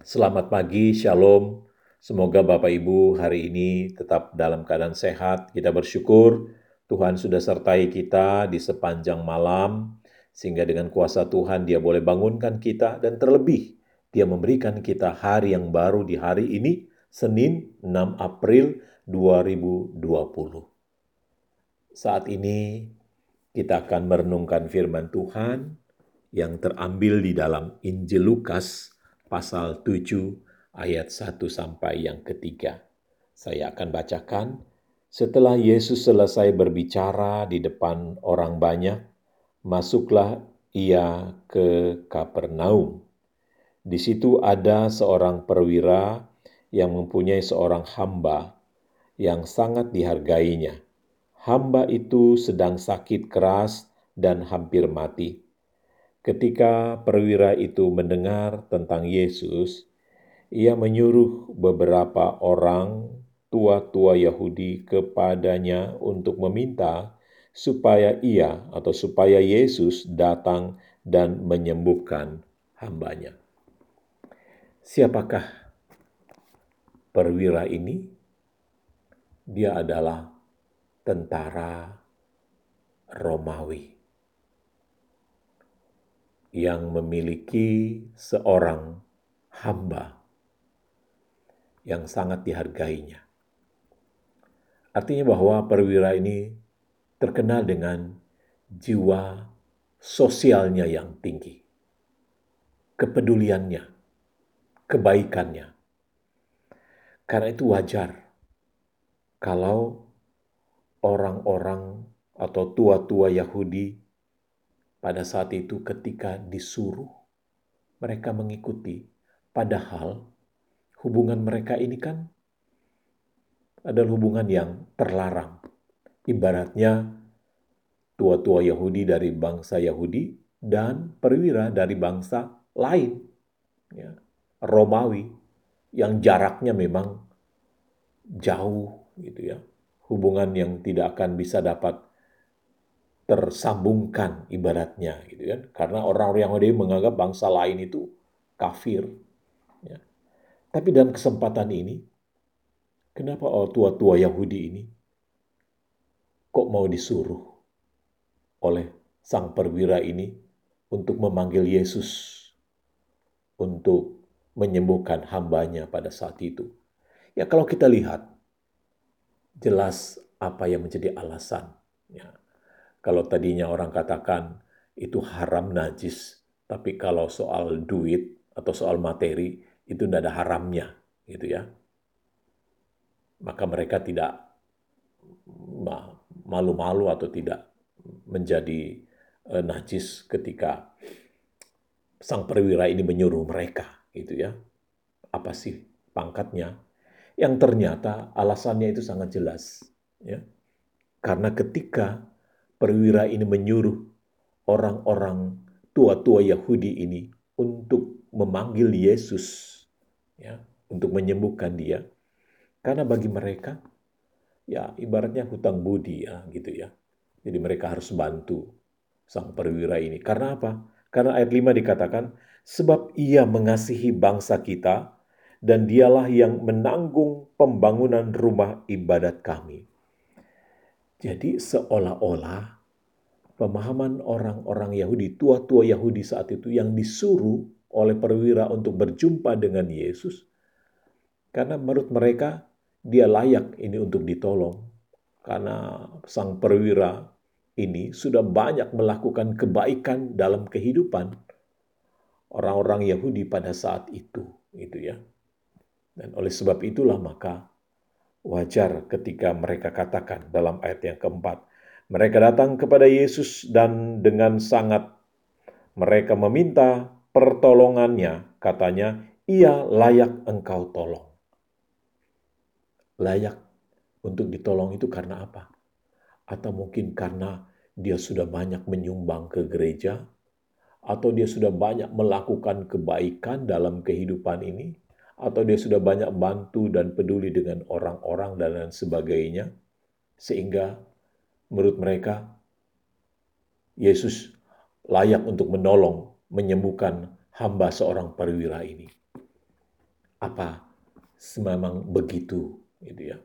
Selamat pagi, Shalom. Semoga Bapak Ibu hari ini tetap dalam keadaan sehat. Kita bersyukur Tuhan sudah sertai kita di sepanjang malam, sehingga dengan kuasa Tuhan Dia boleh bangunkan kita, dan terlebih Dia memberikan kita hari yang baru di hari ini, Senin 6 April 2020. Saat ini kita akan merenungkan firman Tuhan yang terambil di dalam Injil Lukas pasal 7 ayat 1 sampai yang ketiga. Saya akan bacakan. Setelah Yesus selesai berbicara di depan orang banyak, masuklah ia ke Kapernaum. Di situ ada seorang perwira yang mempunyai seorang hamba yang sangat dihargainya. Hamba itu sedang sakit keras dan hampir mati. Ketika perwira itu mendengar tentang Yesus, ia menyuruh beberapa orang tua-tua Yahudi kepadanya untuk meminta supaya ia atau supaya Yesus datang dan menyembuhkan hambanya. Siapakah perwira ini? Dia adalah tentara Romawi yang memiliki seorang hamba yang sangat dihargainya. Artinya bahwa perwira ini terkenal dengan jiwa sosialnya yang tinggi, kepeduliannya, kebaikannya. Karena itu wajar kalau orang-orang atau tua-tua Yahudi pada saat itu ketika disuruh, mereka mengikuti. Padahal hubungan mereka ini kan adalah hubungan yang terlarang. Ibaratnya tua-tua Yahudi dari bangsa Yahudi dan perwira dari bangsa lain. Ya, Romawi yang jaraknya memang jauh gitu ya. Hubungan yang tidak akan bisa dapat tersambungkan ibaratnya gitu kan. Karena orang-orang Yahudi menganggap bangsa lain itu kafir ya. tapi dalam kesempatan ini kenapa orang tua-tua Yahudi ini kok mau disuruh oleh sang perwira ini untuk memanggil Yesus untuk menyembuhkan hambanya pada saat itu? Ya kalau kita lihat jelas apa yang menjadi alasan ya kalau tadinya orang katakan itu haram najis, tapi kalau soal duit atau soal materi itu tidak ada haramnya, gitu ya. Maka mereka tidak malu-malu atau tidak menjadi uh, najis ketika sang perwira ini menyuruh mereka, gitu ya. Apa sih pangkatnya? Yang ternyata alasannya itu sangat jelas, ya. Karena ketika perwira ini menyuruh orang-orang tua-tua Yahudi ini untuk memanggil Yesus ya, untuk menyembuhkan dia. Karena bagi mereka ya ibaratnya hutang budi ya gitu ya. Jadi mereka harus bantu sang perwira ini. Karena apa? Karena ayat 5 dikatakan sebab ia mengasihi bangsa kita dan dialah yang menanggung pembangunan rumah ibadat kami. Jadi seolah-olah pemahaman orang-orang Yahudi, tua-tua Yahudi saat itu yang disuruh oleh perwira untuk berjumpa dengan Yesus, karena menurut mereka dia layak ini untuk ditolong. Karena sang perwira ini sudah banyak melakukan kebaikan dalam kehidupan orang-orang Yahudi pada saat itu, itu ya. Dan oleh sebab itulah maka Wajar ketika mereka katakan dalam ayat yang keempat, mereka datang kepada Yesus dan dengan sangat mereka meminta pertolongannya, katanya, ia layak engkau tolong. Layak untuk ditolong itu karena apa? Atau mungkin karena dia sudah banyak menyumbang ke gereja, atau dia sudah banyak melakukan kebaikan dalam kehidupan ini, atau dia sudah banyak bantu dan peduli dengan orang-orang dan lain sebagainya, sehingga menurut mereka Yesus layak untuk menolong, menyembuhkan hamba seorang perwira ini. apa memang begitu gitu ya.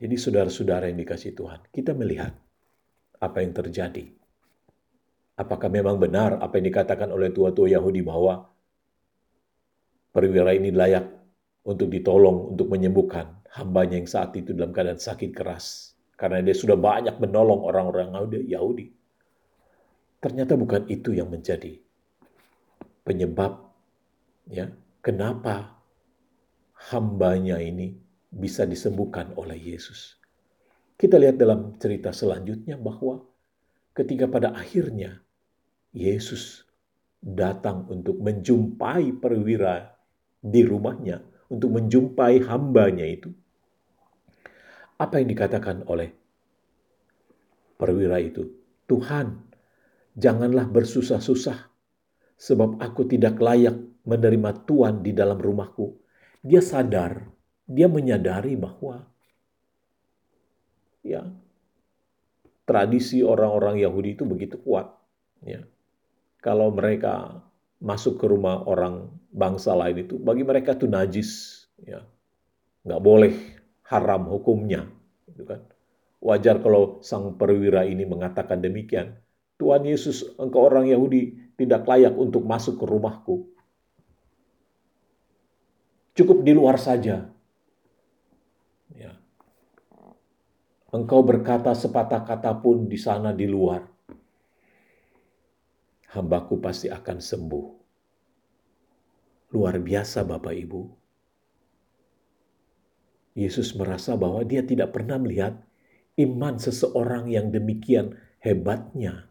Jadi saudara-saudara yang dikasih Tuhan, kita melihat apa yang terjadi. Apakah memang benar apa yang dikatakan oleh tua-tua Yahudi bahwa perwira ini layak untuk ditolong, untuk menyembuhkan hambanya yang saat itu dalam keadaan sakit keras. Karena dia sudah banyak menolong orang-orang Yahudi. Ternyata bukan itu yang menjadi penyebab ya kenapa hambanya ini bisa disembuhkan oleh Yesus. Kita lihat dalam cerita selanjutnya bahwa ketika pada akhirnya Yesus datang untuk menjumpai perwira di rumahnya, untuk menjumpai hambanya itu. Apa yang dikatakan oleh perwira itu? Tuhan, janganlah bersusah-susah, sebab aku tidak layak menerima Tuhan di dalam rumahku. Dia sadar dia menyadari bahwa ya tradisi orang-orang Yahudi itu begitu kuat ya kalau mereka masuk ke rumah orang bangsa lain itu bagi mereka itu najis ya. Nggak boleh haram hukumnya gitu kan. Wajar kalau sang perwira ini mengatakan demikian. Tuhan Yesus engkau orang Yahudi tidak layak untuk masuk ke rumahku. Cukup di luar saja. Engkau berkata sepatah kata pun di sana di luar. Hambaku pasti akan sembuh. Luar biasa Bapak Ibu. Yesus merasa bahwa dia tidak pernah melihat iman seseorang yang demikian hebatnya.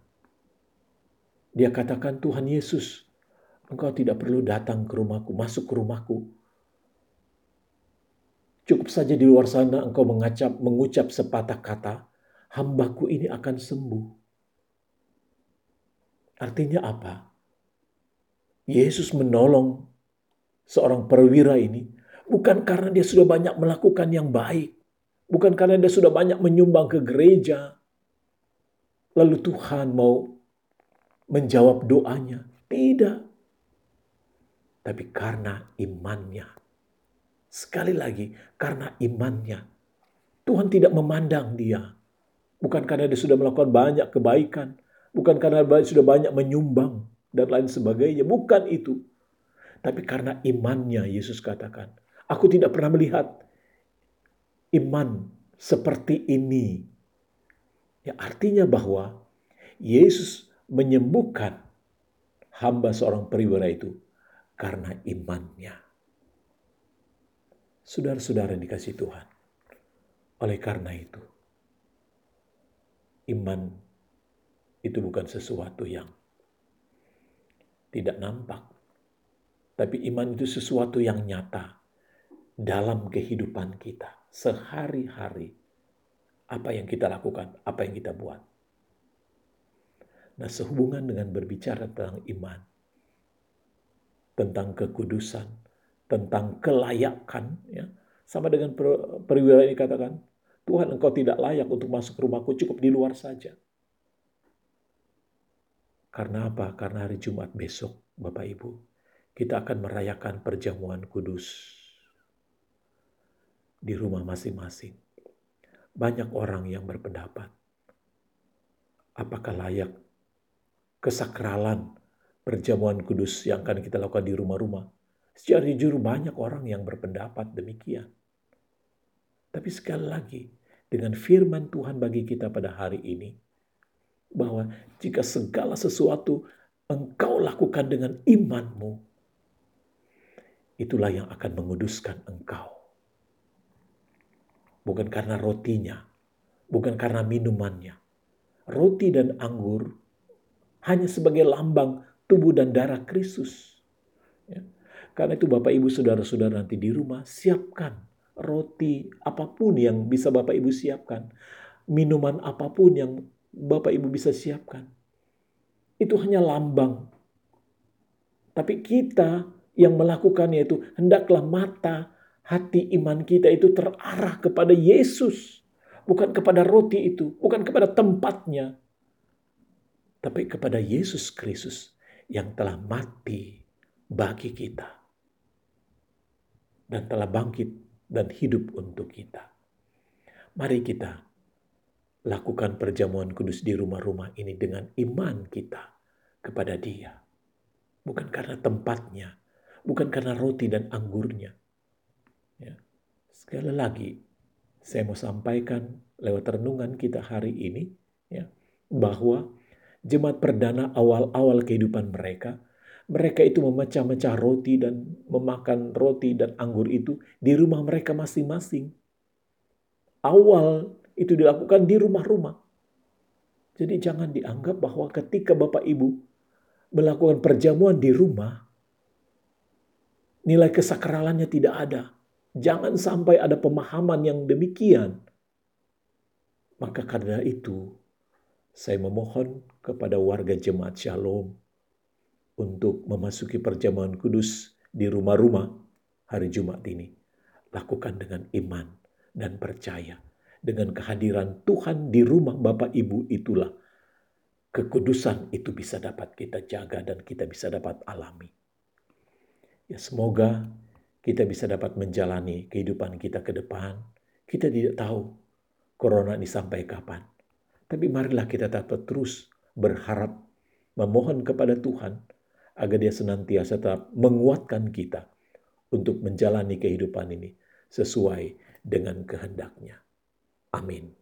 Dia katakan, Tuhan Yesus, engkau tidak perlu datang ke rumahku, masuk ke rumahku. Cukup saja di luar sana engkau mengacap, mengucap sepatah kata, hambaku ini akan sembuh. Artinya apa? Yesus menolong seorang perwira ini bukan karena dia sudah banyak melakukan yang baik, bukan karena dia sudah banyak menyumbang ke gereja. Lalu Tuhan mau menjawab doanya. Tidak. Tapi karena imannya. Sekali lagi, karena imannya. Tuhan tidak memandang dia. Bukan karena dia sudah melakukan banyak kebaikan. Bukan karena sudah banyak menyumbang dan lain sebagainya. Bukan itu. Tapi karena imannya Yesus katakan. Aku tidak pernah melihat iman seperti ini. Ya artinya bahwa Yesus menyembuhkan hamba seorang perwira itu karena imannya. Saudara-saudara yang dikasih Tuhan. Oleh karena itu, iman itu bukan sesuatu yang tidak nampak. Tapi iman itu sesuatu yang nyata dalam kehidupan kita sehari-hari. Apa yang kita lakukan, apa yang kita buat. Nah, sehubungan dengan berbicara tentang iman, tentang kekudusan, tentang kelayakan ya sama dengan per, perwira ini katakan Tuhan engkau tidak layak untuk masuk rumahku cukup di luar saja karena apa? Karena hari Jumat besok Bapak Ibu kita akan merayakan perjamuan kudus di rumah masing-masing. Banyak orang yang berpendapat apakah layak kesakralan perjamuan kudus yang akan kita lakukan di rumah-rumah? Secara jujur banyak orang yang berpendapat demikian. Tapi sekali lagi, dengan firman Tuhan bagi kita pada hari ini, bahwa jika segala sesuatu engkau lakukan dengan imanmu, itulah yang akan menguduskan engkau. Bukan karena rotinya, bukan karena minumannya. Roti dan anggur hanya sebagai lambang tubuh dan darah Kristus. Ya. Karena itu Bapak Ibu Saudara-saudara nanti di rumah siapkan roti apa pun yang bisa Bapak Ibu siapkan. Minuman apa pun yang Bapak Ibu bisa siapkan. Itu hanya lambang. Tapi kita yang melakukannya itu hendaklah mata hati iman kita itu terarah kepada Yesus. Bukan kepada roti itu, bukan kepada tempatnya. Tapi kepada Yesus Kristus yang telah mati bagi kita dan telah bangkit dan hidup untuk kita. Mari kita lakukan perjamuan kudus di rumah-rumah ini dengan iman kita kepada Dia. Bukan karena tempatnya, bukan karena roti dan anggurnya. Ya. Sekali lagi, saya mau sampaikan lewat renungan kita hari ini, ya, bahwa jemaat perdana awal-awal kehidupan mereka mereka itu memecah-mecah roti dan memakan roti dan anggur itu di rumah mereka masing-masing. Awal itu dilakukan di rumah-rumah. Jadi jangan dianggap bahwa ketika Bapak Ibu melakukan perjamuan di rumah, nilai kesakralannya tidak ada. Jangan sampai ada pemahaman yang demikian. Maka karena itu, saya memohon kepada warga jemaat Shalom untuk memasuki perjamuan kudus di rumah-rumah hari Jumat ini. Lakukan dengan iman dan percaya. Dengan kehadiran Tuhan di rumah Bapak Ibu itulah kekudusan itu bisa dapat kita jaga dan kita bisa dapat alami. Ya semoga kita bisa dapat menjalani kehidupan kita ke depan. Kita tidak tahu corona ini sampai kapan. Tapi marilah kita dapat terus berharap memohon kepada Tuhan agar dia senantiasa tetap menguatkan kita untuk menjalani kehidupan ini sesuai dengan kehendaknya. Amin.